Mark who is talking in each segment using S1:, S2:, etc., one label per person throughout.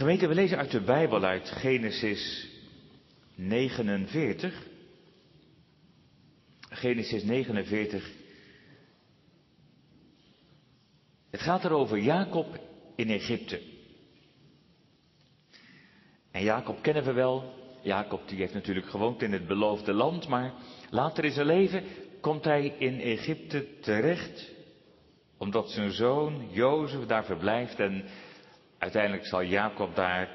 S1: Gemeente, we lezen uit de Bijbel uit Genesis 49. Genesis 49. Het gaat er over Jacob in Egypte. En Jacob kennen we wel. Jacob die heeft natuurlijk gewoond in het beloofde land, maar later in zijn leven komt hij in Egypte terecht, omdat zijn zoon Jozef daar verblijft en uiteindelijk zal Jacob daar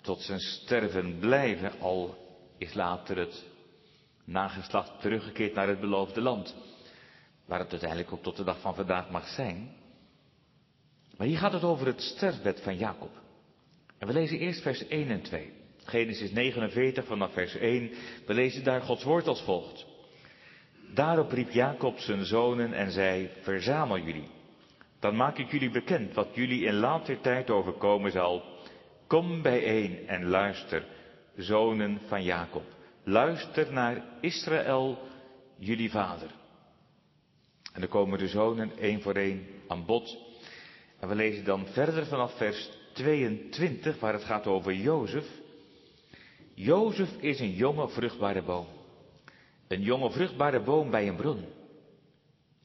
S1: tot zijn sterven blijven, al is later het nageslacht teruggekeerd naar het beloofde land, waar het uiteindelijk ook tot de dag van vandaag mag zijn. Maar hier gaat het over het sterfbed van Jacob. En we lezen eerst vers 1 en 2. Genesis 49 vanaf vers 1. We lezen daar Gods woord als volgt. Daarop riep Jacob zijn zonen en zei, verzamel jullie. Dan maak ik jullie bekend wat jullie in later tijd overkomen zal. Kom bijeen en luister, zonen van Jacob. Luister naar Israël, jullie vader. En dan komen de zonen één voor één aan bod. En we lezen dan verder vanaf vers 22, waar het gaat over Jozef. Jozef is een jonge vruchtbare boom. Een jonge vruchtbare boom bij een bron.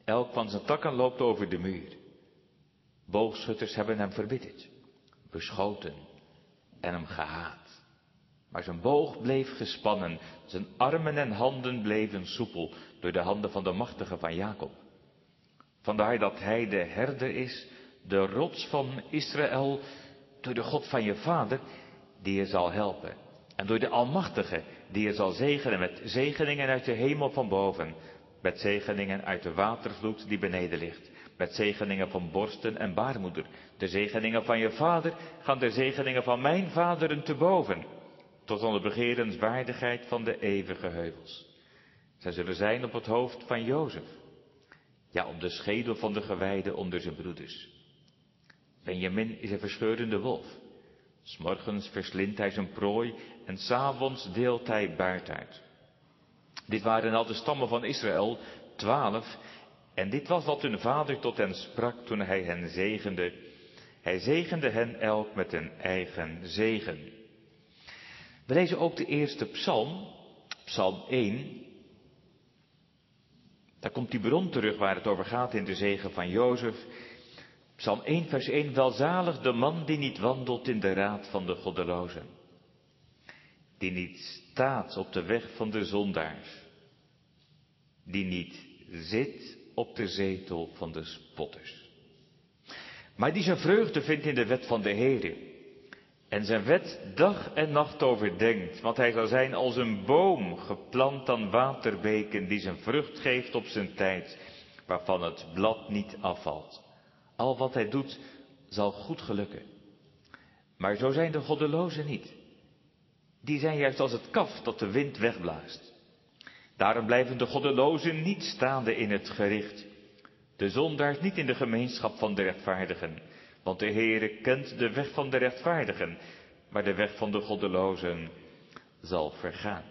S1: Elk van zijn takken loopt over de muur. Boogschutters hebben hem verbitterd, beschoten en hem gehaat. Maar zijn boog bleef gespannen, zijn armen en handen bleven soepel door de handen van de machtige van Jacob. Vandaar dat hij de herder is, de rots van Israël, door de God van je vader, die je zal helpen. En door de Almachtige, die je zal zegenen met zegeningen uit de hemel van boven, met zegeningen uit de watervloed die beneden ligt, met zegeningen van borsten en baarmoeder. De zegeningen van je vader gaan de zegeningen van mijn vaderen te boven, tot de begerenswaardigheid van de eeuwige heuvels. Zij zullen zijn op het hoofd van Jozef, ja op de schedel van de gewijde onder zijn broeders. Benjamin is een verscheurende wolf. S'morgens verslindt hij zijn prooi en s'avonds deelt hij buit uit. Dit waren al de stammen van Israël, twaalf, en dit was wat hun vader tot hen sprak toen hij hen zegende. Hij zegende hen elk met een eigen zegen. We lezen ook de eerste psalm, psalm 1. Daar komt die bron terug waar het over gaat in de zegen van Jozef. Psalm 1, vers 1. Welzalig de man die niet wandelt in de raad van de goddelozen. Die niet staat op de weg van de zondaars. Die niet zit op de zetel van de spotters. Maar die zijn vreugde vindt in de wet van de Heere. En zijn wet dag en nacht overdenkt. Want hij zal zijn als een boom geplant aan waterbeken die zijn vrucht geeft op zijn tijd. Waarvan het blad niet afvalt. Al wat hij doet zal goed gelukken. Maar zo zijn de goddelozen niet. Die zijn juist als het kaf dat de wind wegblaast. Daarom blijven de goddelozen niet staande in het gericht. De zondaars niet in de gemeenschap van de rechtvaardigen. Want de Heere kent de weg van de rechtvaardigen, maar de weg van de goddelozen zal vergaan.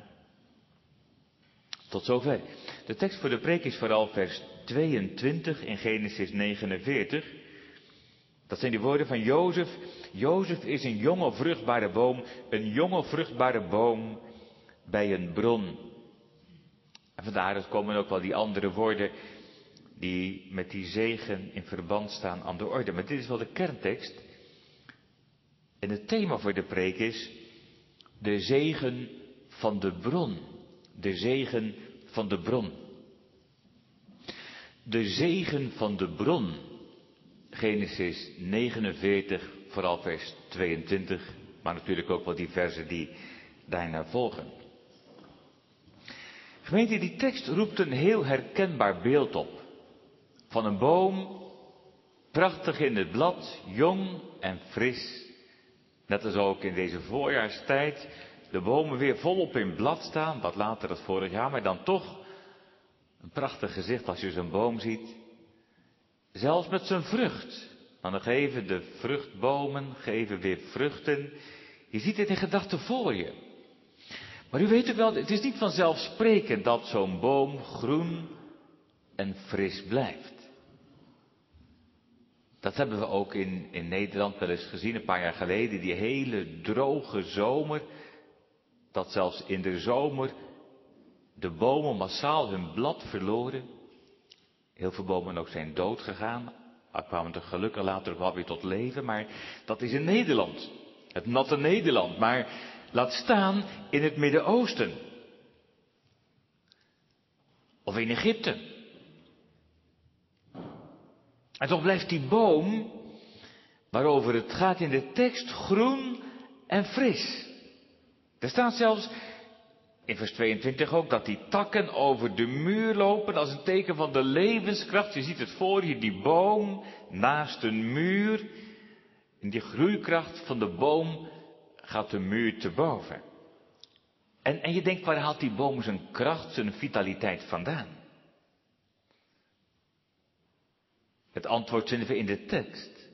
S1: Tot zover. De tekst voor de preek is vooral vers 22 in Genesis 49. Dat zijn de woorden van Jozef. Jozef is een jonge vruchtbare boom, een jonge vruchtbare boom bij een bron. En vandaar komen ook wel die andere woorden die met die zegen in verband staan aan de orde. Maar dit is wel de kerntekst. En het thema voor de preek is de zegen van de bron. De zegen van de bron. De zegen van de bron. Genesis 49, vooral vers 22, maar natuurlijk ook wel die versen die daarna volgen. Gemeente, die tekst roept een heel herkenbaar beeld op. Van een boom, prachtig in het blad, jong en fris. Net als ook in deze voorjaarstijd de bomen weer volop in blad staan, wat later het vorig jaar, maar dan toch een prachtig gezicht als je zo'n boom ziet. Zelfs met zijn vrucht. Dan geven de vruchtbomen, geven weer vruchten. Je ziet het in gedachten voor je. Maar u weet ook wel, het is niet vanzelfsprekend dat zo'n boom groen en fris blijft. Dat hebben we ook in, in Nederland wel eens gezien, een paar jaar geleden. Die hele droge zomer. Dat zelfs in de zomer de bomen massaal hun blad verloren. Heel veel bomen ook zijn dood gegaan. Er kwamen er gelukkig later wel weer tot leven. Maar dat is in Nederland. Het natte Nederland. Maar laat staan in het Midden-Oosten. Of in Egypte. En toch blijft die boom, waarover het gaat in de tekst, groen en fris. Er staat zelfs in vers 22 ook dat die takken over de muur lopen als een teken van de levenskracht. Je ziet het voor je, die boom naast een muur. In die groeikracht van de boom gaat de muur te boven. En, en je denkt, waar haalt die boom zijn kracht, zijn vitaliteit vandaan? Het antwoord vinden we in de tekst.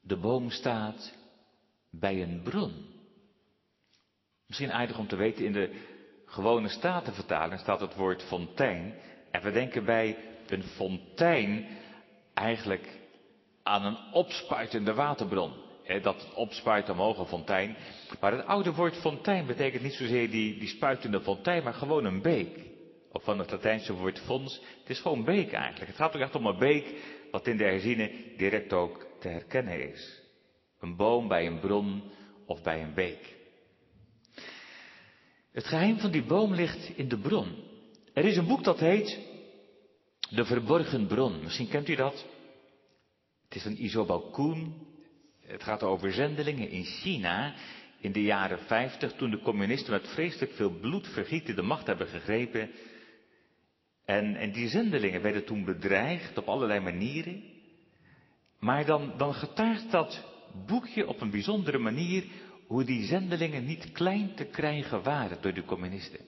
S1: De boom staat bij een bron. Misschien aardig om te weten, in de gewone statenvertaling staat het woord fontein. En we denken bij een fontein eigenlijk aan een opspuitende waterbron. Dat opspuit omhoog een fontein. Maar het oude woord fontein betekent niet zozeer die, die spuitende fontein, maar gewoon een beek. Of van het Latijnse woord fons. Het is gewoon beek eigenlijk. Het gaat ook echt om een beek, wat in de herziening direct ook te herkennen is. Een boom bij een bron of bij een beek. Het geheim van die boom ligt in de bron. Er is een boek dat heet De Verborgen Bron. Misschien kent u dat. Het is van Isobal Koen. Het gaat over zendelingen in China in de jaren 50, toen de communisten met vreselijk veel bloedvergieten de macht hebben gegrepen. En, en die zendelingen werden toen bedreigd op allerlei manieren. Maar dan, dan getuigt dat boekje op een bijzondere manier hoe die zendelingen niet klein te krijgen waren door de communisten.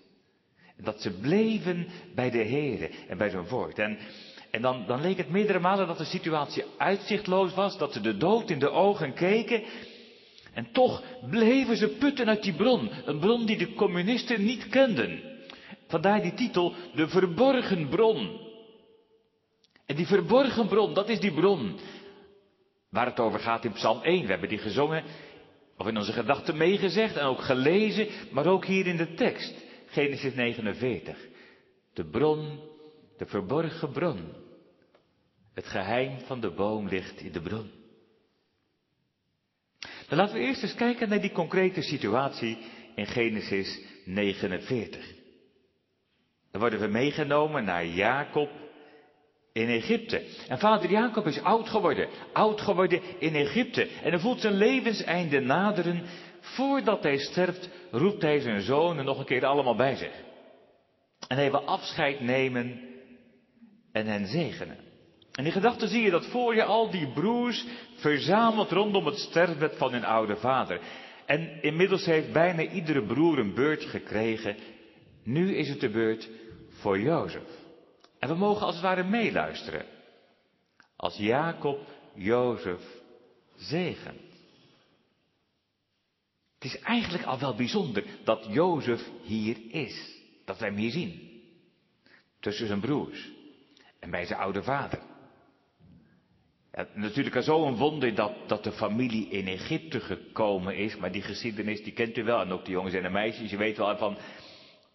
S1: Dat ze bleven bij de Here en bij zijn woord. En, en dan, dan leek het meerdere malen dat de situatie uitzichtloos was, dat ze de dood in de ogen keken. En toch bleven ze putten uit die bron, een bron die de communisten niet kenden. Vandaar die titel, de verborgen bron. En die verborgen bron, dat is die bron waar het over gaat in Psalm 1. We hebben die gezongen of in onze gedachten meegezegd en ook gelezen, maar ook hier in de tekst. Genesis 49. De bron, de verborgen bron. Het geheim van de boom ligt in de bron. Dan laten we eerst eens kijken naar die concrete situatie in Genesis 49. Dan worden we meegenomen naar Jacob in Egypte. En vader Jacob is oud geworden, oud geworden in Egypte. En hij voelt zijn levenseinde naderen. Voordat hij sterft, roept hij zijn zonen nog een keer allemaal bij zich. En hij wil afscheid nemen en hen zegenen. En in gedachten zie je dat voor je al die broers verzameld rondom het sterfbed van hun oude vader. En inmiddels heeft bijna iedere broer een beurt gekregen. Nu is het de beurt voor Jozef. En we mogen als het ware meeluisteren. Als Jacob Jozef zegent. Het is eigenlijk al wel bijzonder dat Jozef hier is. Dat wij hem hier zien. Tussen zijn broers. En bij zijn oude vader. Ja, natuurlijk al zo'n wonder dat, dat de familie in Egypte gekomen is. Maar die geschiedenis die kent u wel. En ook de jongens en de meisjes. Je weet wel van,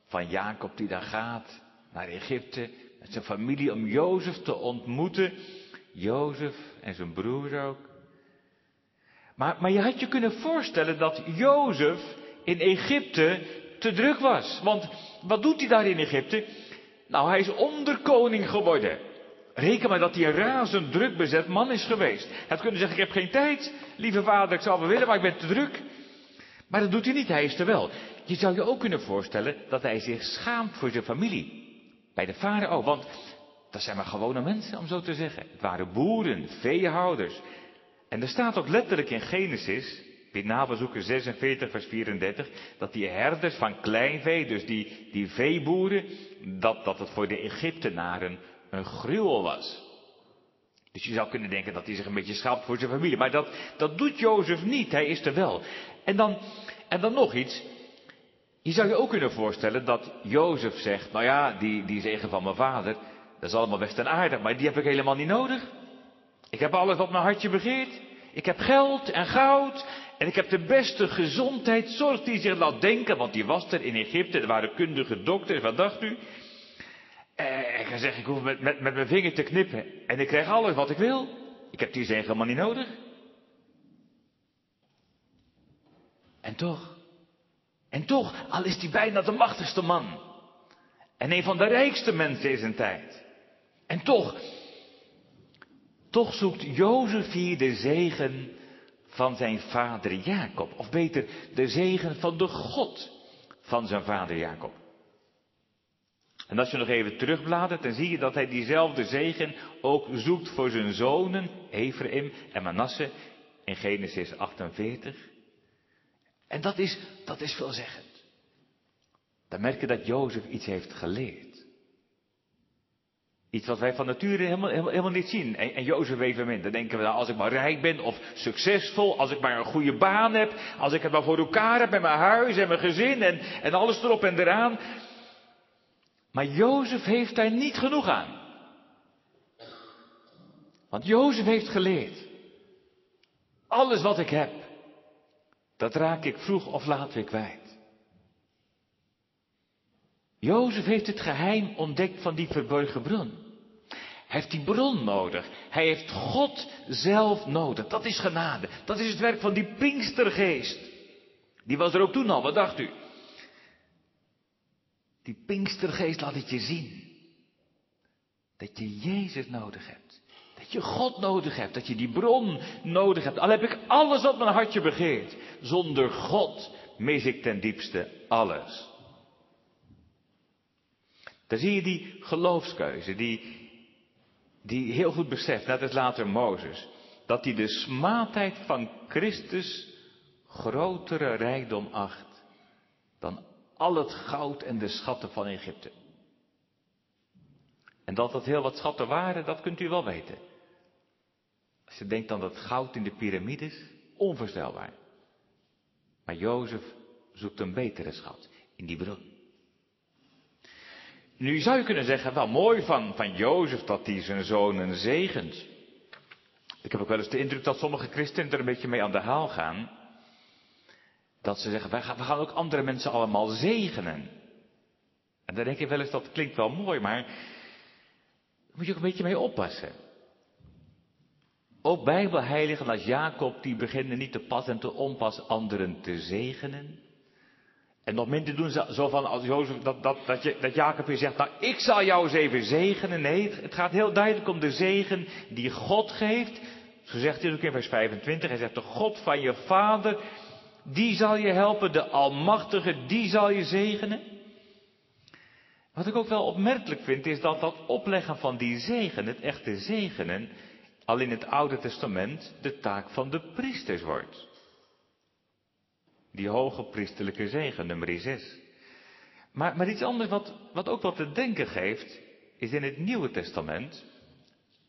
S1: van Jacob die daar gaat naar Egypte met zijn familie om Jozef te ontmoeten. Jozef en zijn broers ook. Maar, maar je had je kunnen voorstellen dat Jozef in Egypte te druk was. Want wat doet hij daar in Egypte? Nou, hij is onderkoning geworden. Reken maar dat hij een razend druk bezet man is geweest. Hij had kunnen zeggen, ik heb geen tijd, lieve vader, ik zou wel willen, maar ik ben te druk. Maar dat doet hij niet, hij is er wel. Je zou je ook kunnen voorstellen dat hij zich schaamt voor zijn familie bij de farao. Want dat zijn maar gewone mensen, om zo te zeggen. Het waren boeren, veehouders. En er staat ook letterlijk in Genesis, bij nabezoeken 46, vers 34, dat die herders van kleinvee, dus die, die veeboeren, dat, dat het voor de Egyptenaren een gruwel was. Dus je zou kunnen denken dat hij zich een beetje schaamt voor zijn familie. Maar dat, dat doet Jozef niet, hij is er wel. En dan, en dan nog iets, je zou je ook kunnen voorstellen dat Jozef zegt, nou ja, die, die zegen van mijn vader, dat is allemaal best en aardig, maar die heb ik helemaal niet nodig. Ik heb alles wat mijn hartje begeert. Ik heb geld en goud. En ik heb de beste gezondheid. Zorg die zich laat denken, want die was er in Egypte. Er waren kundige dokters, wat dacht u? Eh, ik ga zeggen, ik hoef met, met, met mijn vinger te knippen. En ik krijg alles wat ik wil. Ik heb die zegen helemaal niet nodig. En toch, en toch, al is hij bijna de machtigste man. En een van de rijkste mensen in zijn tijd. En toch, toch zoekt Jozef hier de zegen van zijn vader Jacob. Of beter, de zegen van de God van zijn vader Jacob. En als je nog even terugbladert, dan zie je dat hij diezelfde zegen ook zoekt voor zijn zonen, Ephraim en Manasse, in Genesis 48. En dat is, dat is veelzeggend. Dan merk je dat Jozef iets heeft geleerd. Iets wat wij van nature helemaal, helemaal, niet zien. En, en Jozef minder. Dan denken we, nou, als ik maar rijk ben of succesvol, als ik maar een goede baan heb, als ik het maar voor elkaar heb met mijn huis en mijn gezin en, en alles erop en eraan. Maar Jozef heeft daar niet genoeg aan. Want Jozef heeft geleerd. Alles wat ik heb, dat raak ik vroeg of laat weer kwijt. Jozef heeft het geheim ontdekt van die verborgen bron. Hij heeft die bron nodig. Hij heeft God zelf nodig. Dat is genade. Dat is het werk van die Pinkstergeest. Die was er ook toen al, wat dacht u? Die Pinkstergeest laat het je zien. Dat je Jezus nodig hebt. Dat je God nodig hebt. Dat je die bron nodig hebt. Al heb ik alles wat mijn hartje begeert. Zonder God mis ik ten diepste alles. Daar zie je die geloofskeuze, die, die heel goed beseft, net als later Mozes, dat hij de smaadheid van Christus grotere rijkdom acht dan al het goud en de schatten van Egypte. En dat dat heel wat schatten waren, dat kunt u wel weten. Als je denkt aan dat goud in de piramides, onvoorstelbaar. Maar Jozef zoekt een betere schat in die bron. Nu zou je kunnen zeggen, wel mooi van, van Jozef dat hij zijn zonen zegent. Ik heb ook wel eens de indruk dat sommige christenen er een beetje mee aan de haal gaan. Dat ze zeggen, wij gaan, we gaan ook andere mensen allemaal zegenen. En dan denk je wel eens, dat klinkt wel mooi, maar daar moet je ook een beetje mee oppassen. Ook bijbelheiligen als Jacob, die beginnen niet te pas en te onpas anderen te zegenen. En nog minder doen ze zo van als Jozef, dat, dat, dat, je, dat Jacob hier zegt, nou ik zal jou eens even zegenen. Nee, het gaat heel duidelijk om de zegen die God geeft. Zo zegt hij ook in vers 25, hij zegt de God van je vader, die zal je helpen, de Almachtige, die zal je zegenen. Wat ik ook wel opmerkelijk vind, is dat dat opleggen van die zegen, het echte zegenen, al in het Oude Testament de taak van de priesters wordt. Die hoge priesterlijke zegen, nummer 6. Maar, maar iets anders wat, wat ook wat te denken geeft, is in het Nieuwe Testament,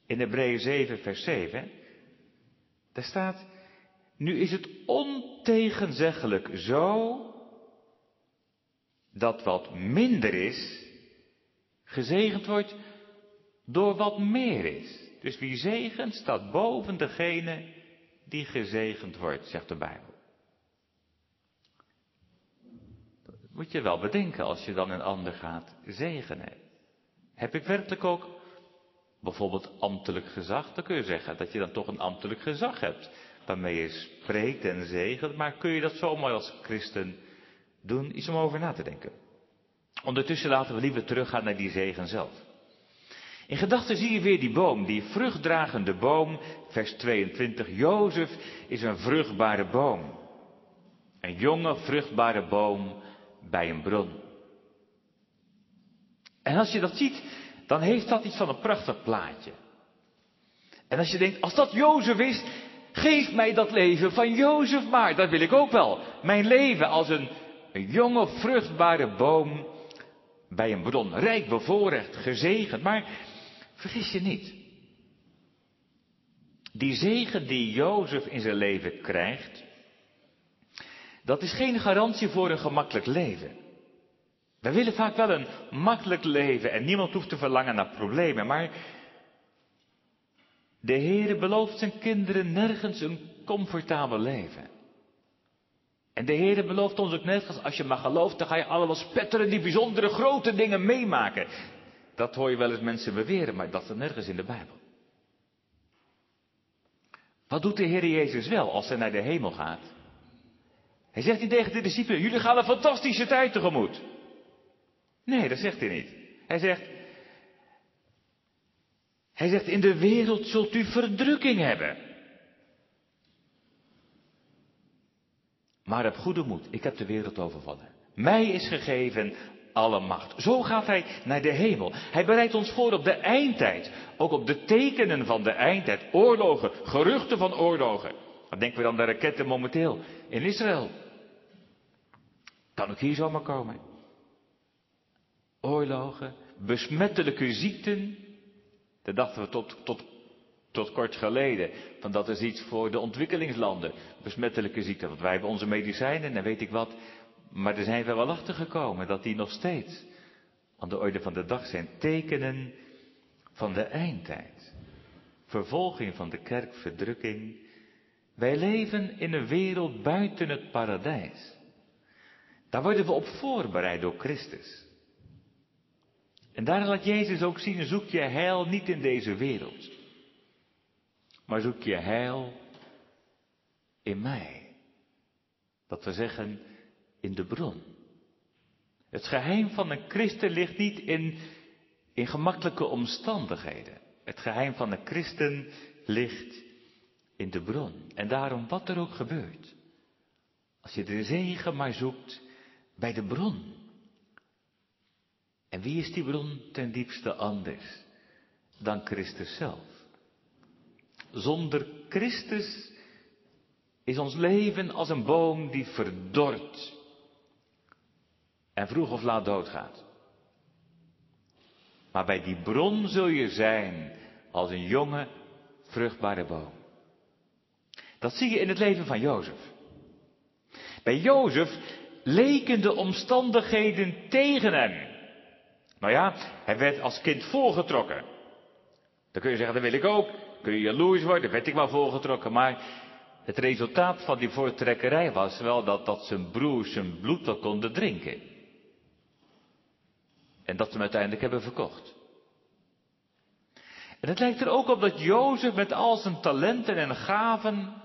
S1: in Hebreeën 7, vers 7, daar staat, nu is het ontegenzeggelijk zo, dat wat minder is, gezegend wordt door wat meer is. Dus wie zegent, staat boven degene die gezegend wordt, zegt de Bijbel. moet je wel bedenken als je dan een ander gaat zegenen. Heb ik werkelijk ook bijvoorbeeld ambtelijk gezag? Dan kun je zeggen dat je dan toch een ambtelijk gezag hebt. Waarmee je spreekt en zegent. Maar kun je dat zomaar als christen doen? Iets om over na te denken. Ondertussen laten we liever teruggaan naar die zegen zelf. In gedachten zie je weer die boom, die vruchtdragende boom, vers 22. Jozef is een vruchtbare boom. Een jonge vruchtbare boom bij een bron. En als je dat ziet, dan heeft dat iets van een prachtig plaatje. En als je denkt, als dat Jozef is, geef mij dat leven van Jozef maar. Dat wil ik ook wel. Mijn leven als een, jonge, vruchtbare boom bij een bron. Rijk bevoorrecht, gezegend. Maar vergis je niet. Die zegen die Jozef in zijn leven krijgt, dat is geen garantie voor een gemakkelijk leven. We willen vaak wel een makkelijk leven en niemand hoeft te verlangen naar problemen, maar de Heere belooft zijn kinderen nergens een comfortabel leven. En de Heere belooft ons ook nergens, als je maar gelooft, dan ga je allemaal spetteren, die bijzondere grote dingen meemaken. Dat hoor je wel eens mensen beweren, maar dat is nergens in de Bijbel. Wat doet de Heer Jezus wel als hij naar de hemel gaat? Hij zegt niet tegen de discipelen, jullie gaan een fantastische tijd tegemoet. Nee, dat zegt hij niet. Hij zegt, hij zegt, in de wereld zult u verdrukking hebben. Maar heb goede moed, ik heb de wereld overvallen. Mij is gegeven alle macht. Zo gaat hij naar de hemel. Hij bereidt ons voor op de eindtijd. Ook op de tekenen van de eindtijd. Oorlogen, geruchten van oorlogen. Wat denken we dan de raketten momenteel in Israël? Kan ook hier zomaar komen. Oorlogen, besmettelijke ziekten. Dat dachten we tot, tot, tot kort geleden. Van dat is iets voor de ontwikkelingslanden. Besmettelijke ziekten. Want wij hebben onze medicijnen en weet ik wat. Maar er zijn we wel achter gekomen dat die nog steeds aan de orde van de dag zijn. Tekenen van de eindtijd. Vervolging van de kerk, verdrukking. Wij leven in een wereld buiten het paradijs. Daar worden we op voorbereid door Christus. En daar laat Jezus ook zien, zoek je heil niet in deze wereld. Maar zoek je heil in mij. Dat we zeggen, in de bron. Het geheim van een christen ligt niet in, in gemakkelijke omstandigheden. Het geheim van een christen ligt in de bron. En daarom wat er ook gebeurt. Als je de zegen maar zoekt bij de bron. En wie is die bron ten diepste anders dan Christus zelf? Zonder Christus is ons leven als een boom die verdort en vroeg of laat doodgaat. Maar bij die bron zul je zijn als een jonge, vruchtbare boom. Dat zie je in het leven van Jozef. Bij Jozef leken de omstandigheden tegen hem. Nou ja, hij werd als kind voorgetrokken. Dan kun je zeggen, dat wil ik ook. Kun je jaloers worden, werd ik wel voorgetrokken. Maar het resultaat van die voortrekkerij was wel dat, dat zijn broers zijn bloed wel konden drinken. En dat ze hem uiteindelijk hebben verkocht. En het lijkt er ook op dat Jozef met al zijn talenten en gaven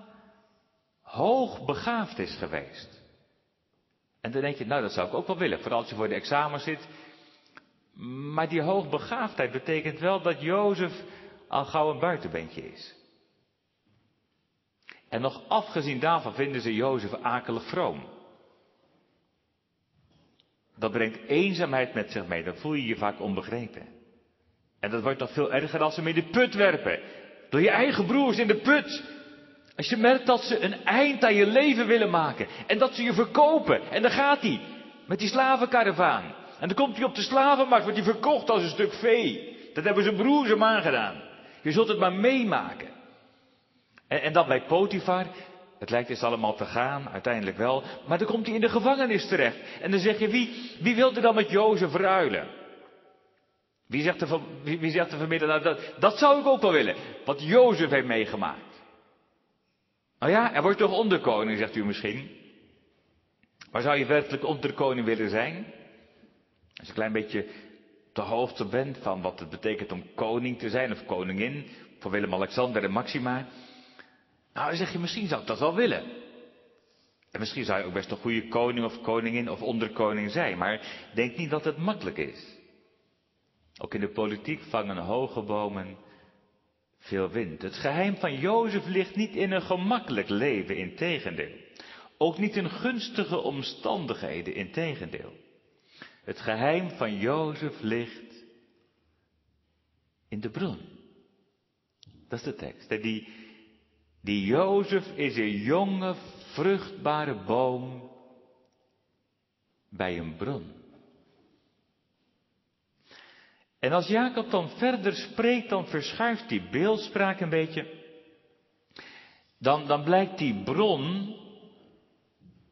S1: hoog begaafd is geweest. En dan denk je, nou dat zou ik ook wel willen, vooral als je voor de examen zit. Maar die hoogbegaafdheid betekent wel dat Jozef al gauw een buitenbeentje is. En nog afgezien daarvan vinden ze Jozef akelig vroom. Dat brengt eenzaamheid met zich mee. Dan voel je je vaak onbegrepen. En dat wordt nog veel erger als ze hem in de put werpen. Door je eigen broers in de put. Als je merkt dat ze een eind aan je leven willen maken. En dat ze je verkopen. En dan gaat hij. Met die slavenkaravaan. En dan komt hij op de slavenmarkt. Wordt hij verkocht als een stuk vee. Dat hebben zijn broers hem aangedaan. Je zult het maar meemaken. En, en dan bij Potifar. Het lijkt dus allemaal te gaan, uiteindelijk wel. Maar dan komt hij in de gevangenis terecht. En dan zeg je, wie, wie er dan met Jozef ruilen? Wie zegt er, wie, wie zegt er vanmiddag, nou, dat, dat zou ik ook wel willen. Wat Jozef heeft meegemaakt. Nou ja, hij wordt toch onderkoning, zegt u misschien. Maar zou je werkelijk onderkoning willen zijn? Als je een klein beetje te hoogte bent van wat het betekent om koning te zijn of koningin. Voor Willem-Alexander en Maxima. Nou, dan zeg je, misschien zou ik dat wel willen. En misschien zou je ook best een goede koning of koningin of onderkoning zijn, maar denk niet dat het makkelijk is. Ook in de politiek vangen hoge bomen veel wind. Het geheim van Jozef ligt niet in een gemakkelijk leven, in tegendeel. Ook niet in gunstige omstandigheden, in tegendeel. Het geheim van Jozef ligt in de bron. Dat is de tekst. Die, die Jozef is een jonge, vruchtbare boom bij een bron. En als Jacob dan verder spreekt, dan verschuift die beeldspraak een beetje. Dan, dan blijkt die bron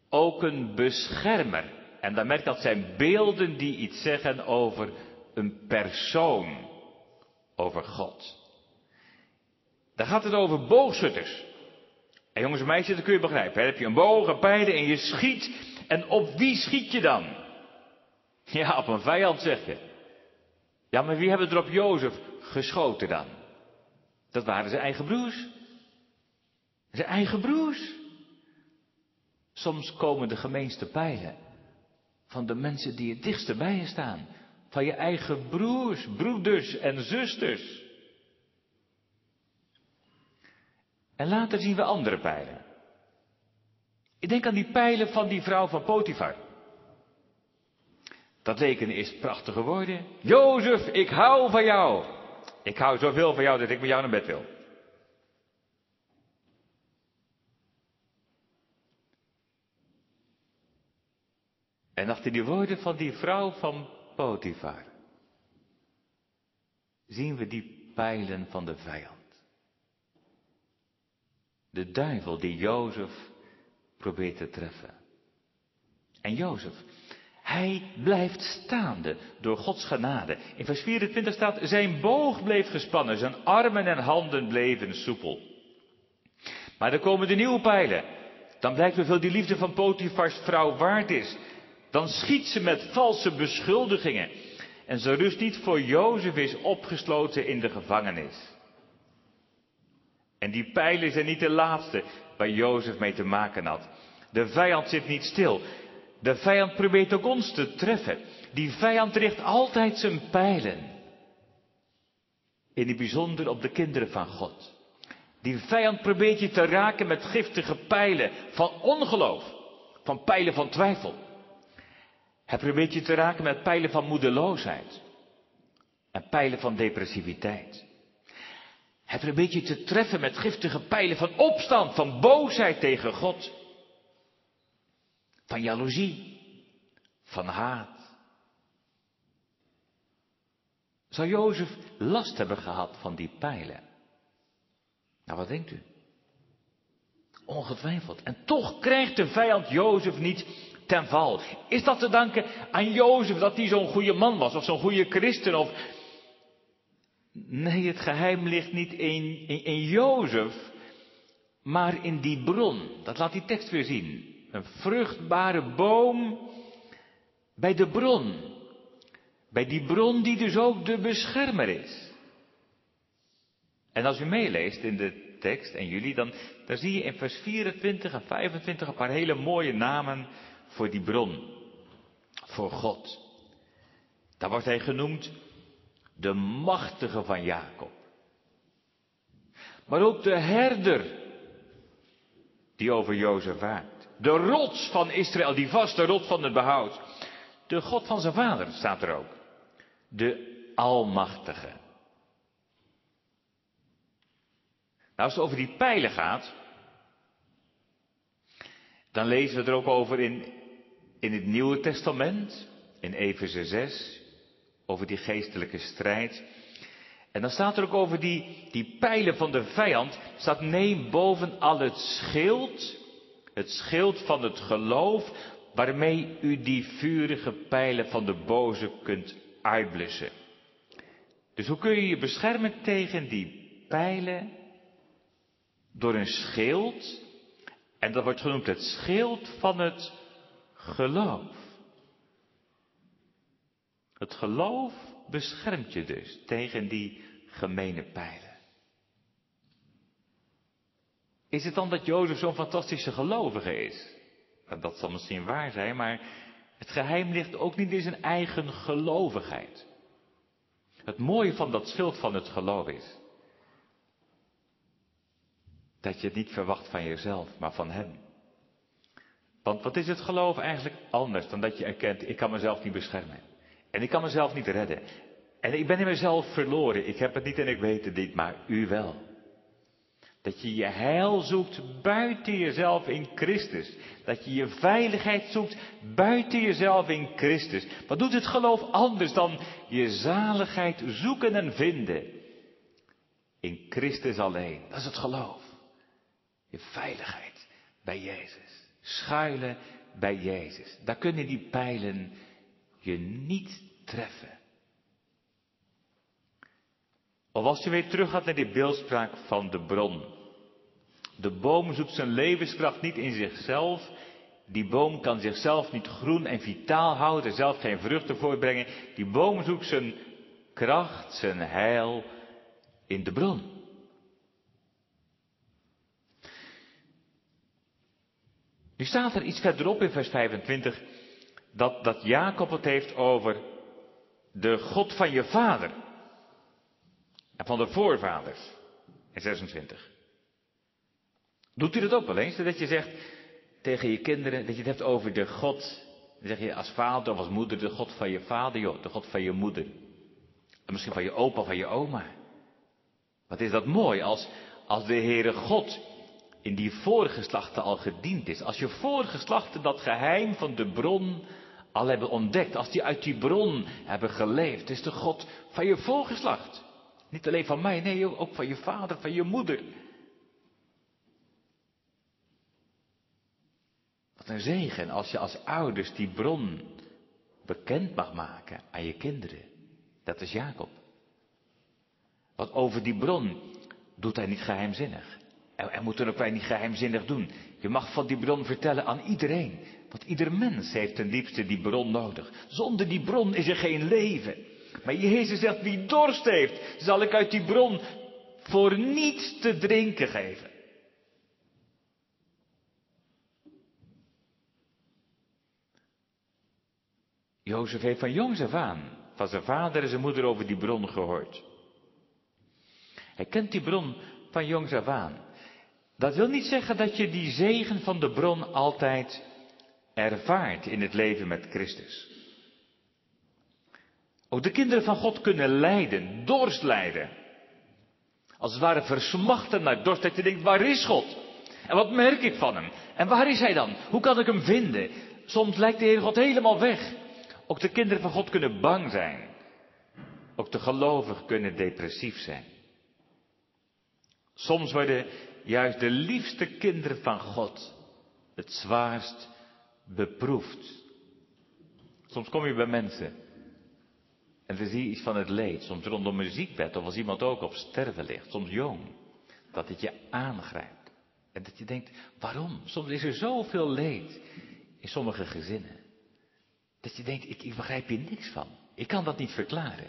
S1: ook een beschermer En dan merkt dat zijn beelden die iets zeggen over een persoon, over God. Dan gaat het over boogschutters. En jongens en meisjes, dat kun je begrijpen. Dan heb je een boog, een pijlen en je schiet. En op wie schiet je dan? Ja, op een vijand zeg je. Ja, maar wie hebben er op Jozef geschoten dan? Dat waren zijn eigen broers. Zijn eigen broers. Soms komen de gemeenste pijlen van de mensen die het dichtst bij je staan. Van je eigen broers, broeders en zusters. En later zien we andere pijlen. Ik denk aan die pijlen van die vrouw van Potifar. Dat leken is prachtige woorden. Jozef, ik hou van jou. Ik hou zoveel van jou dat ik met jou naar bed wil. En achter die woorden van die vrouw van Potifar zien we die pijlen van de vijand. De duivel die Jozef probeert te treffen. En Jozef, hij blijft staande door Gods genade. In vers 24 staat, zijn boog bleef gespannen, zijn armen en handen bleven soepel. Maar er komen de nieuwe pijlen. Dan blijkt hoeveel die liefde van Potifars vrouw waard is. Dan schiet ze met valse beschuldigingen. En ze rust niet voor Jozef is opgesloten in de gevangenis. En die pijlen zijn niet de laatste waar Jozef mee te maken had. De vijand zit niet stil. De vijand probeert ook ons te treffen. Die vijand richt altijd zijn pijlen. In het bijzonder op de kinderen van God. Die vijand probeert je te raken met giftige pijlen van ongeloof. Van pijlen van twijfel. Probeert je te raken met pijlen van moedeloosheid. En pijlen van depressiviteit. Probeert je te treffen met giftige pijlen van opstand, van boosheid tegen God. Van jaloezie, van haat. Zou Jozef last hebben gehad van die pijlen? Nou, wat denkt u? Ongetwijfeld. En toch krijgt de vijand Jozef niet ten val. Is dat te danken aan Jozef dat hij zo'n goede man was, of zo'n goede christen, of... Nee, het geheim ligt niet in, in, Jozef, maar in die bron. Dat laat die tekst weer zien. Een vruchtbare boom bij de bron. Bij die bron die dus ook de beschermer is. En als u meeleest in de tekst, en jullie, dan, dan zie je in vers 24 en 25 een paar hele mooie namen voor die bron. Voor God. Daar wordt hij genoemd de machtige van Jacob. Maar ook de herder die over Jozef waakt. De rots van Israël, die vaste rots van het behoud. De God van zijn vader staat er ook. De Almachtige. Nou, als het over die pijlen gaat, dan lezen we er ook over in, in het Nieuwe Testament, in Efeze 6, over die geestelijke strijd. En dan staat er ook over die, die pijlen van de vijand, staat neem boven al het schild, het schild van het geloof, waarmee u die vurige pijlen van de boze kunt uitblussen. Dus hoe kun je je beschermen tegen die pijlen? Door een schild, en dat wordt genoemd het schild van het geloof. Het geloof beschermt je dus tegen die gemene pijlen. Is het dan dat Jozef zo'n fantastische gelovige is? Nou, dat zal misschien waar zijn, maar het geheim ligt ook niet in zijn eigen gelovigheid. Het mooie van dat schild van het geloof is dat je het niet verwacht van jezelf, maar van Hem. Want wat is het geloof eigenlijk anders dan dat je erkent, ik kan mezelf niet beschermen. En ik kan mezelf niet redden. En ik ben in mezelf verloren. Ik heb het niet en ik weet het niet, maar u wel. Dat je je heil zoekt buiten jezelf in Christus. Dat je je veiligheid zoekt buiten jezelf in Christus. Wat doet het geloof anders dan je zaligheid zoeken en vinden? In Christus alleen. Dat is het geloof. Je veiligheid bij Jezus. Schuilen bij Jezus. Daar kunnen die pijlen je niet treffen. Of als je weer terug gaat naar die beeldspraak van de bron. De boom zoekt zijn levenskracht niet in zichzelf. Die boom kan zichzelf niet groen en vitaal houden, zelf geen vruchten voortbrengen. Die boom zoekt zijn kracht, zijn heil in de bron. Nu staat er iets verderop in vers 25 dat, dat Jacob het heeft over de God van je vader en van de voorvaders in 26. Doet u dat ook wel eens? Dat je zegt tegen je kinderen, dat je het hebt over de God, dan zeg je als vader of als moeder, de God van je vader, joh, de God van je moeder. En misschien van je opa, van je oma. Wat is dat mooi als, als de Heere God in die voorgeslachten al gediend is. Als je voorgeslachten dat geheim van de bron al hebben ontdekt. Als die uit die bron hebben geleefd. is de God van je voorgeslacht. Niet alleen van mij, nee, ook van je vader, van je moeder. Wat een zegen als je als ouders die bron bekend mag maken aan je kinderen. Dat is Jacob. Want over die bron doet hij niet geheimzinnig. En, en moeten ook wij niet geheimzinnig doen. Je mag van die bron vertellen aan iedereen. Want ieder mens heeft ten diepste die bron nodig. Zonder die bron is er geen leven. Maar Jezus zegt, wie dorst heeft, zal ik uit die bron voor niets te drinken geven. Jozef heeft van jongs af aan van zijn vader en zijn moeder over die bron gehoord. Hij kent die bron van jongs af aan. Dat wil niet zeggen dat je die zegen van de bron altijd ervaart in het leven met Christus. Ook de kinderen van God kunnen lijden, dorst lijden. Als het ware versmachten naar dorst, dat je denkt, waar is God? En wat merk ik van hem? En waar is hij dan? Hoe kan ik hem vinden? Soms lijkt de Heer God helemaal weg. Ook de kinderen van God kunnen bang zijn. Ook de gelovigen kunnen depressief zijn. Soms worden juist de liefste kinderen van God het zwaarst beproefd. Soms kom je bij mensen en dan zie je iets van het leed. Soms rondom een ziekbed of als iemand ook op sterven ligt, soms jong. Dat het je aangrijpt. En dat je denkt, waarom? Soms is er zoveel leed in sommige gezinnen. Dat je denkt, ik, ik begrijp hier niks van. Ik kan dat niet verklaren.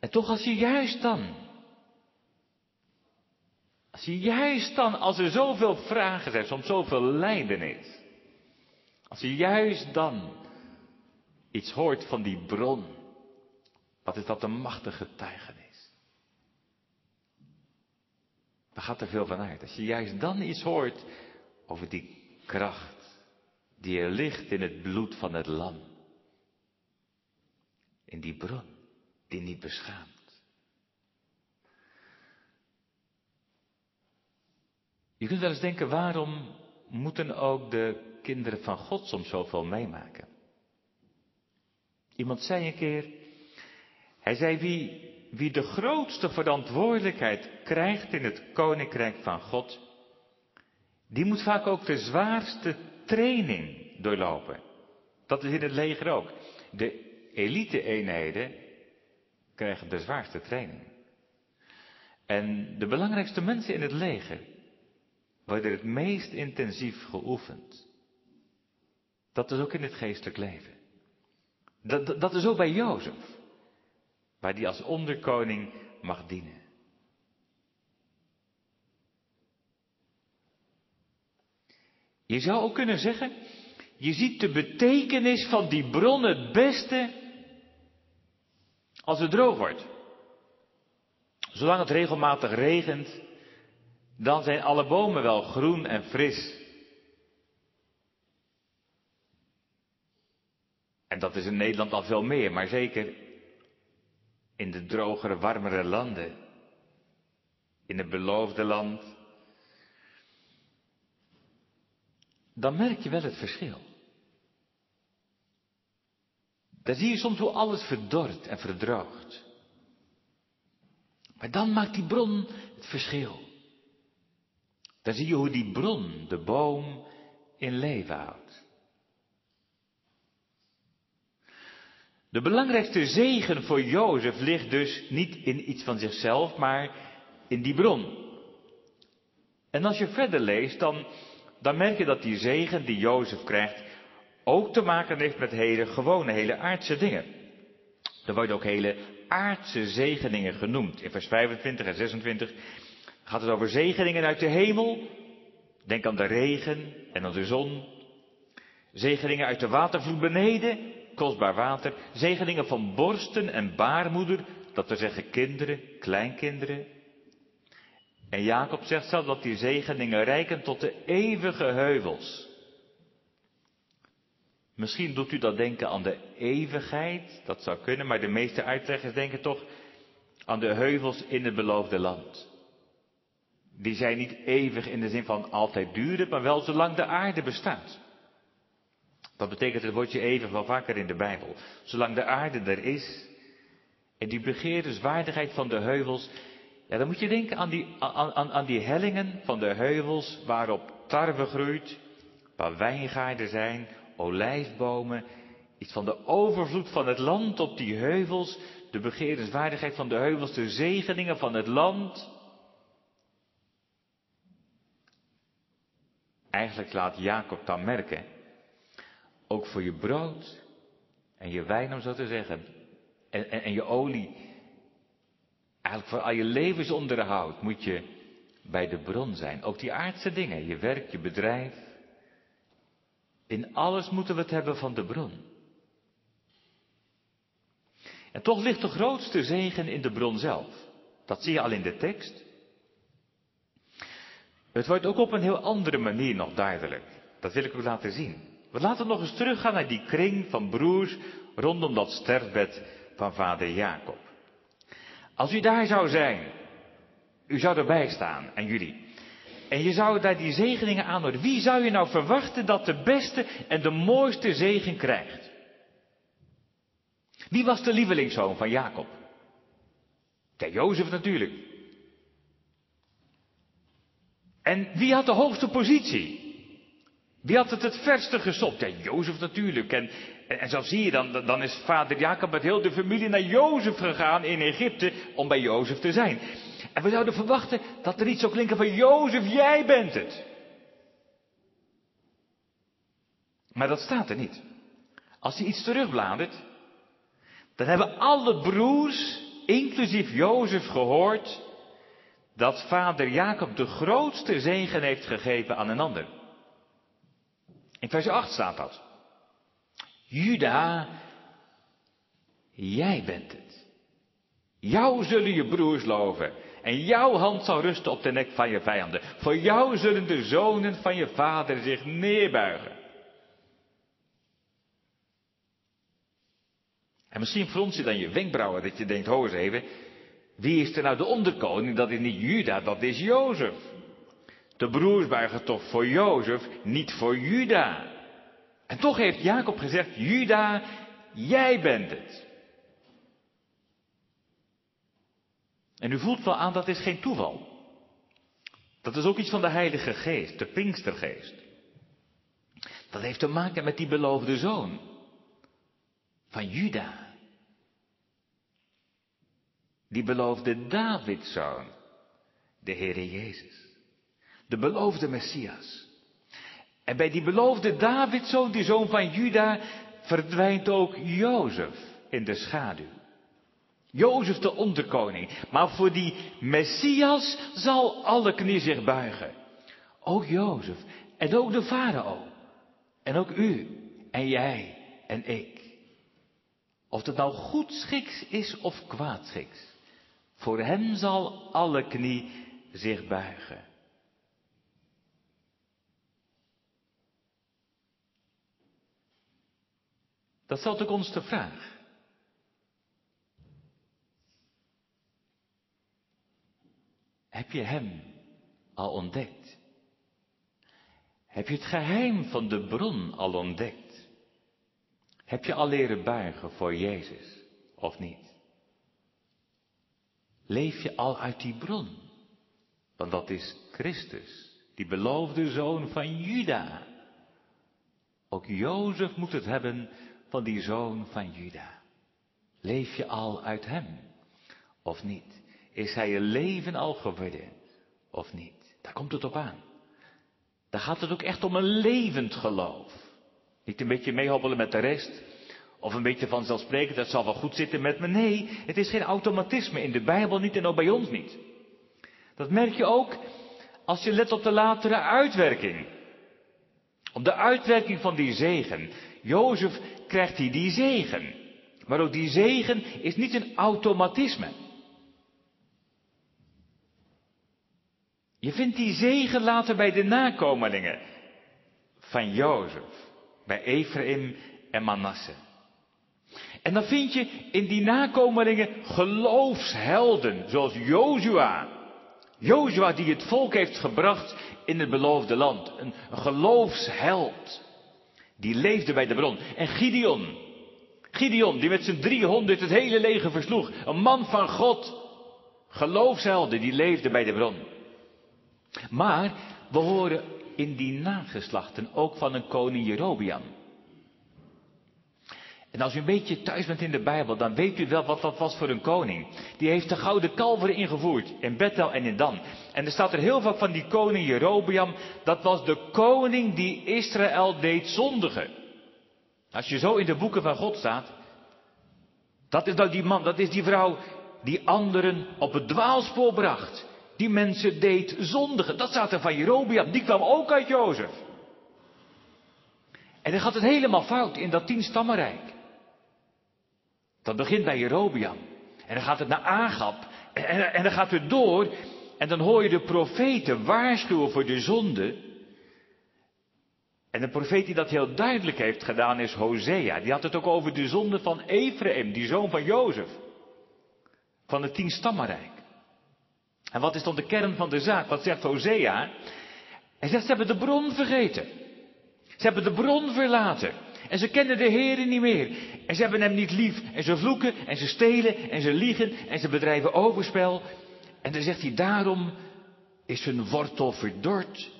S1: En toch als je juist dan, als je juist dan, als er zoveel vragen zijn, soms zoveel lijden is, als je juist dan iets hoort van die bron, wat is dat een machtige getuigenis. Daar gaat er veel van uit. Als je juist dan iets hoort over die kracht die er ligt in het bloed van het lam. In die bron die niet beschaamt. Je kunt wel eens denken, waarom moeten ook de kinderen van God soms zoveel meemaken? Iemand zei een keer, hij zei wie, wie de grootste verantwoordelijkheid krijgt in het koninkrijk van God, die moet vaak ook de zwaarste training doorlopen. Dat is in het leger ook. De elite-eenheden krijgen de zwaarste training. En de belangrijkste mensen in het leger worden het meest intensief geoefend. Dat is ook in het geestelijk leven. Dat, dat is ook bij Jozef, waar die als onderkoning mag dienen. Je zou ook kunnen zeggen, je ziet de betekenis van die bron het beste als het droog wordt. Zolang het regelmatig regent, dan zijn alle bomen wel groen en fris. En dat is in Nederland al veel meer, maar zeker in de drogere, warmere landen. In het beloofde land. Dan merk je wel het verschil. Daar zie je soms hoe alles verdort en verdroogt. Maar dan maakt die bron het verschil. Dan zie je hoe die bron, de boom, in leven houdt. De belangrijkste zegen voor Jozef ligt dus niet in iets van zichzelf, maar in die bron. En als je verder leest, dan, dan merk je dat die zegen die Jozef krijgt ook te maken heeft met hele gewone, hele aardse dingen. Er worden ook hele aardse zegeningen genoemd. In vers 25 en 26 gaat het over zegeningen uit de hemel. Denk aan de regen en aan de zon. Zegeningen uit de watervloed beneden, kostbaar water. Zegeningen van borsten en baarmoeder, dat we zeggen kinderen, kleinkinderen. En Jacob zegt zelf dat die zegeningen rijken tot de eeuwige heuvels. Misschien doet u dat denken aan de eeuwigheid, dat zou kunnen, maar de meeste uitleggers denken toch aan de heuvels in het beloofde land. Die zijn niet eeuwig in de zin van altijd duren, maar wel zolang de aarde bestaat. Dat betekent het woordje eeuwig wel vaker in de Bijbel. Zolang de aarde er is en die begeerenswaardigheid van de heuvels, ja, dan moet je denken aan die, aan, aan, aan die hellingen van de heuvels waarop tarwe groeit, waar wijngaarden zijn, olijfbomen, iets van de overvloed van het land op die heuvels, de begeerenswaardigheid van de heuvels, de zegeningen van het land. Eigenlijk laat Jacob dan merken, ook voor je brood en je wijn om zo te zeggen, en, en, en je olie, eigenlijk voor al je levensonderhoud moet je bij de bron zijn. Ook die aardse dingen, je werk, je bedrijf, in alles moeten we het hebben van de bron. En toch ligt de grootste zegen in de bron zelf. Dat zie je al in de tekst. Het wordt ook op een heel andere manier nog duidelijk. Dat wil ik u laten zien. We laten nog eens teruggaan naar die kring van broers rondom dat sterfbed van vader Jacob. Als u daar zou zijn, u zou erbij staan en jullie. En je zou daar die zegeningen aanhouden. Wie zou je nou verwachten dat de beste en de mooiste zegen krijgt? Wie was de lievelingszoon van Jacob? Ja, Jozef natuurlijk. En wie had de hoogste positie? Wie had het het verste gestopt? Ja, Jozef natuurlijk. En, en, en zo zie je dan, dan is vader Jacob met heel de familie naar Jozef gegaan in Egypte om bij Jozef te zijn. En we zouden verwachten dat er iets zou klinken van Jozef, jij bent het. Maar dat staat er niet. Als hij iets terugbladert, dan hebben alle broers, inclusief Jozef, gehoord dat vader Jacob de grootste zegen heeft gegeven aan een ander. In vers 8 staat dat. Juda, jij bent het. Jou zullen je broers loven. En jouw hand zal rusten op de nek van je vijanden. Voor jou zullen de zonen van je vader zich neerbuigen. En misschien frons je dan je wenkbrauwen dat je denkt, ho eens even, wie is er nou de onderkoning? Dat is niet Juda, dat is Jozef. De broers buigen toch voor Jozef, niet voor Juda. En toch heeft Jacob gezegd, Juda, jij bent het. En u voelt wel aan, dat is geen toeval. Dat is ook iets van de Heilige Geest, de Pinkstergeest. Dat heeft te maken met die beloofde zoon van Juda. Die beloofde Davidzoon, de Heere Jezus. De beloofde Messias. En bij die beloofde Davidzoon, die zoon van Juda, verdwijnt ook Jozef in de schaduw. Jozef de onderkoning. Maar voor die Messias zal alle knie zich buigen. Ook Jozef. En ook de farao. En ook u. En jij. En ik. Of het nou goed schiks is of kwaad schiks. Voor hem zal alle knie zich buigen. Dat stelt ook ons de vraag. Heb je Hem al ontdekt? Heb je het geheim van de bron al ontdekt? Heb je al leren buigen voor Jezus of niet? Leef je al uit die bron? Want dat is Christus die beloofde zoon van Juda. Ook Jozef moet het hebben van die zoon van Juda. Leef je al uit hem? Of niet? Is hij je leven al geworden? Of niet? Daar komt het op aan. Daar gaat het ook echt om een levend geloof. Niet een beetje meehobbelen met de rest. Of een beetje vanzelfsprekend, dat zal wel goed zitten met me. Nee, het is geen automatisme in de Bijbel niet en ook bij ons niet. Dat merk je ook als je let op de latere uitwerking. Op de uitwerking van die zegen. Jozef krijgt hij die zegen. Maar ook die zegen is niet een automatisme. Je vindt die zegen later bij de nakomelingen van Jozef, bij Ephraim en Manasse. En dan vind je in die nakomelingen geloofshelden, zoals Jozua. Jozua die het volk heeft gebracht in het beloofde land. Een, geloofsheld. Die leefde bij de bron. En Gideon. Gideon die met zijn 300 het hele leger versloeg. Een man van God. Geloofshelden die leefde bij de bron. Maar we horen in die nageslachten ook van een koning Jerobiam. En als u een beetje thuis bent in de Bijbel, dan weet u wel wat dat was voor een koning. Die heeft de gouden kalveren ingevoerd in Bethel en in Dan. En er staat er heel vaak van die koning Jerobiam. Dat was de koning die Israël deed zondigen. Als je zo in de boeken van God staat, dat is nou die man, dat is die vrouw die anderen op het dwaalspoor bracht. Die mensen deed zondigen. Dat staat er van Jerobiam. Die kwam ook uit Jozef. En dan gaat het helemaal fout in dat tien stammenrijk. Dat begint bij Jerobiam. En dan gaat het naar Agap. En, en, dan gaat het door. En dan hoor je de profeten waarschuwen voor de zonde. En de profeet die dat heel duidelijk heeft gedaan is Hosea. Die had het ook over de zonde van Ephraim, die zoon van Jozef. Van het tien stammenrijk. En wat is dan de kern van de zaak? Wat zegt Hosea? Hij zegt, ze hebben de bron vergeten. Ze hebben de bron verlaten. En ze kennen de Heeren niet meer. En ze hebben hem niet lief. En ze vloeken en ze stelen en ze liegen en ze bedrijven overspel. En dan zegt hij, daarom is hun wortel verdord.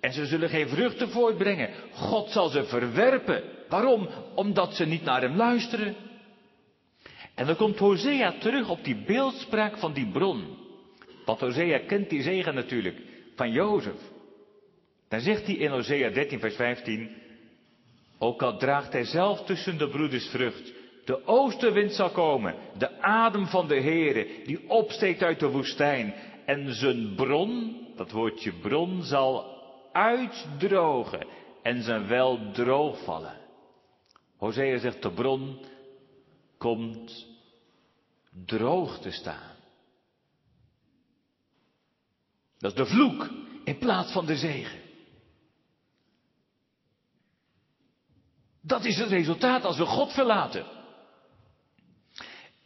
S1: En ze zullen geen vruchten voortbrengen. God zal ze verwerpen. Waarom? Omdat ze niet naar hem luisteren. En dan komt Hosea terug op die beeldspraak van die bron. Want Hosea kent die zegen natuurlijk van Jozef. Dan zegt hij in Hosea 13 vers 15. Ook al draagt hij zelf tussen de broeders vrucht. De oostenwind zal komen. De adem van de Heere die opsteekt uit de woestijn. En zijn bron, dat woordje bron, zal uitdrogen. En zijn wel droogvallen. Hosea zegt de bron komt droog te staan. Dat is de vloek in plaats van de zegen. Dat is het resultaat als we God verlaten.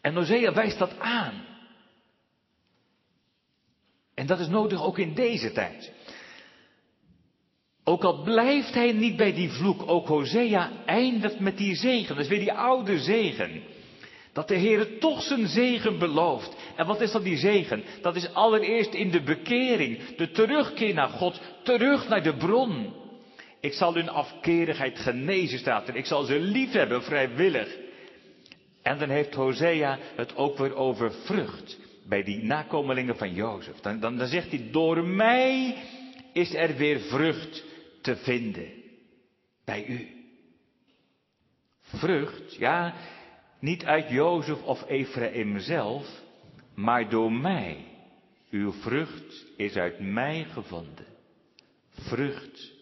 S1: En Hosea wijst dat aan. En dat is nodig ook in deze tijd. Ook al blijft hij niet bij die vloek, ook Hosea eindigt met die zegen. Dat is weer die oude zegen. Dat de Heer toch zijn zegen belooft. En wat is dan die zegen? Dat is allereerst in de bekering, de terugkeer naar God, terug naar de bron. Ik zal hun afkerigheid genezen, staat er. Ik zal ze lief hebben, vrijwillig. En dan heeft Hosea het ook weer over vrucht. Bij die nakomelingen van Jozef. Dan, dan, dan zegt hij, door mij is er weer vrucht te vinden. Bij u. Vrucht, ja, niet uit Jozef of Ephraim zelf, maar door mij. Uw vrucht is uit mij gevonden. Vrucht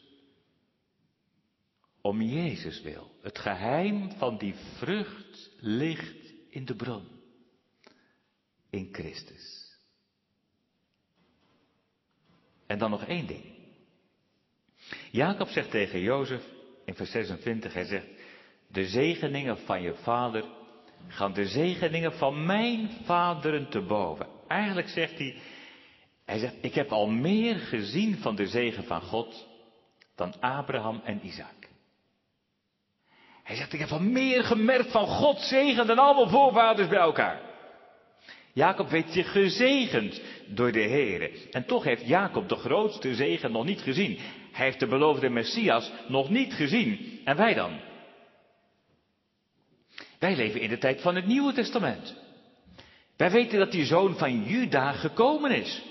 S1: om Jezus wil. Het geheim van die vrucht ligt in de bron. In Christus. En dan nog één ding. Jacob zegt tegen Jozef in vers 26, hij zegt, de zegeningen van je vader gaan de zegeningen van mijn vaderen te boven. Eigenlijk zegt hij, hij zegt, ik heb al meer gezien van de zegen van God dan Abraham en Isaac. Hij zegt, ik heb al meer gemerkt van Gods zegen dan alle voorvaders bij elkaar. Jacob weet zich gezegend door de Heer. En toch heeft Jacob de grootste zegen nog niet gezien. Hij heeft de beloofde Messias nog niet gezien. En wij dan? Wij leven in de tijd van het Nieuwe Testament. Wij weten dat die zoon van Juda gekomen is.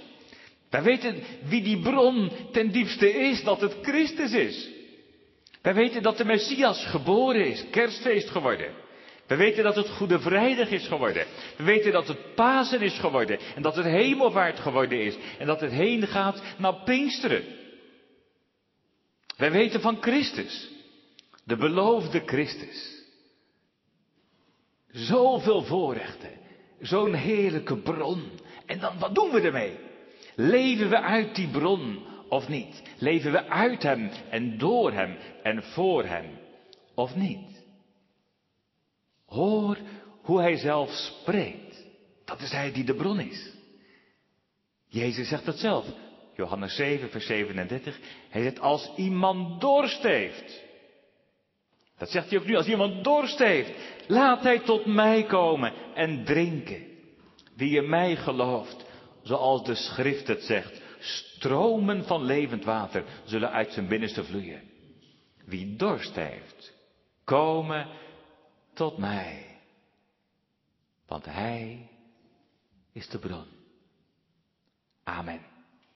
S1: Wij weten wie die bron ten diepste is, dat het Christus is. Wij weten dat de Messias geboren is, kerstfeest geworden. We weten dat het Goede Vrijdag is geworden. We weten dat het Pasen is geworden. En dat het hemelvaart geworden is. En dat het heen gaat naar Pinksteren. Wij weten van Christus. De beloofde Christus. Zoveel voorrechten. Zo'n heerlijke bron. En dan, wat doen we ermee? Leven we uit die bron of niet? Leven we uit Hem en door Hem en voor Hem of niet? Hoor hoe hij zelf spreekt. Dat is hij die de bron is. Jezus zegt dat zelf. Johannes 7, vers 37. Hij zegt, als iemand dorst heeft. Dat zegt hij ook nu, als iemand dorst heeft. Laat hij tot mij komen en drinken. Wie in mij gelooft, zoals de schrift het zegt. Stromen van levend water zullen uit zijn binnenste vloeien. Wie dorst heeft, komen tot mij. Want Hij is de bron. Amen.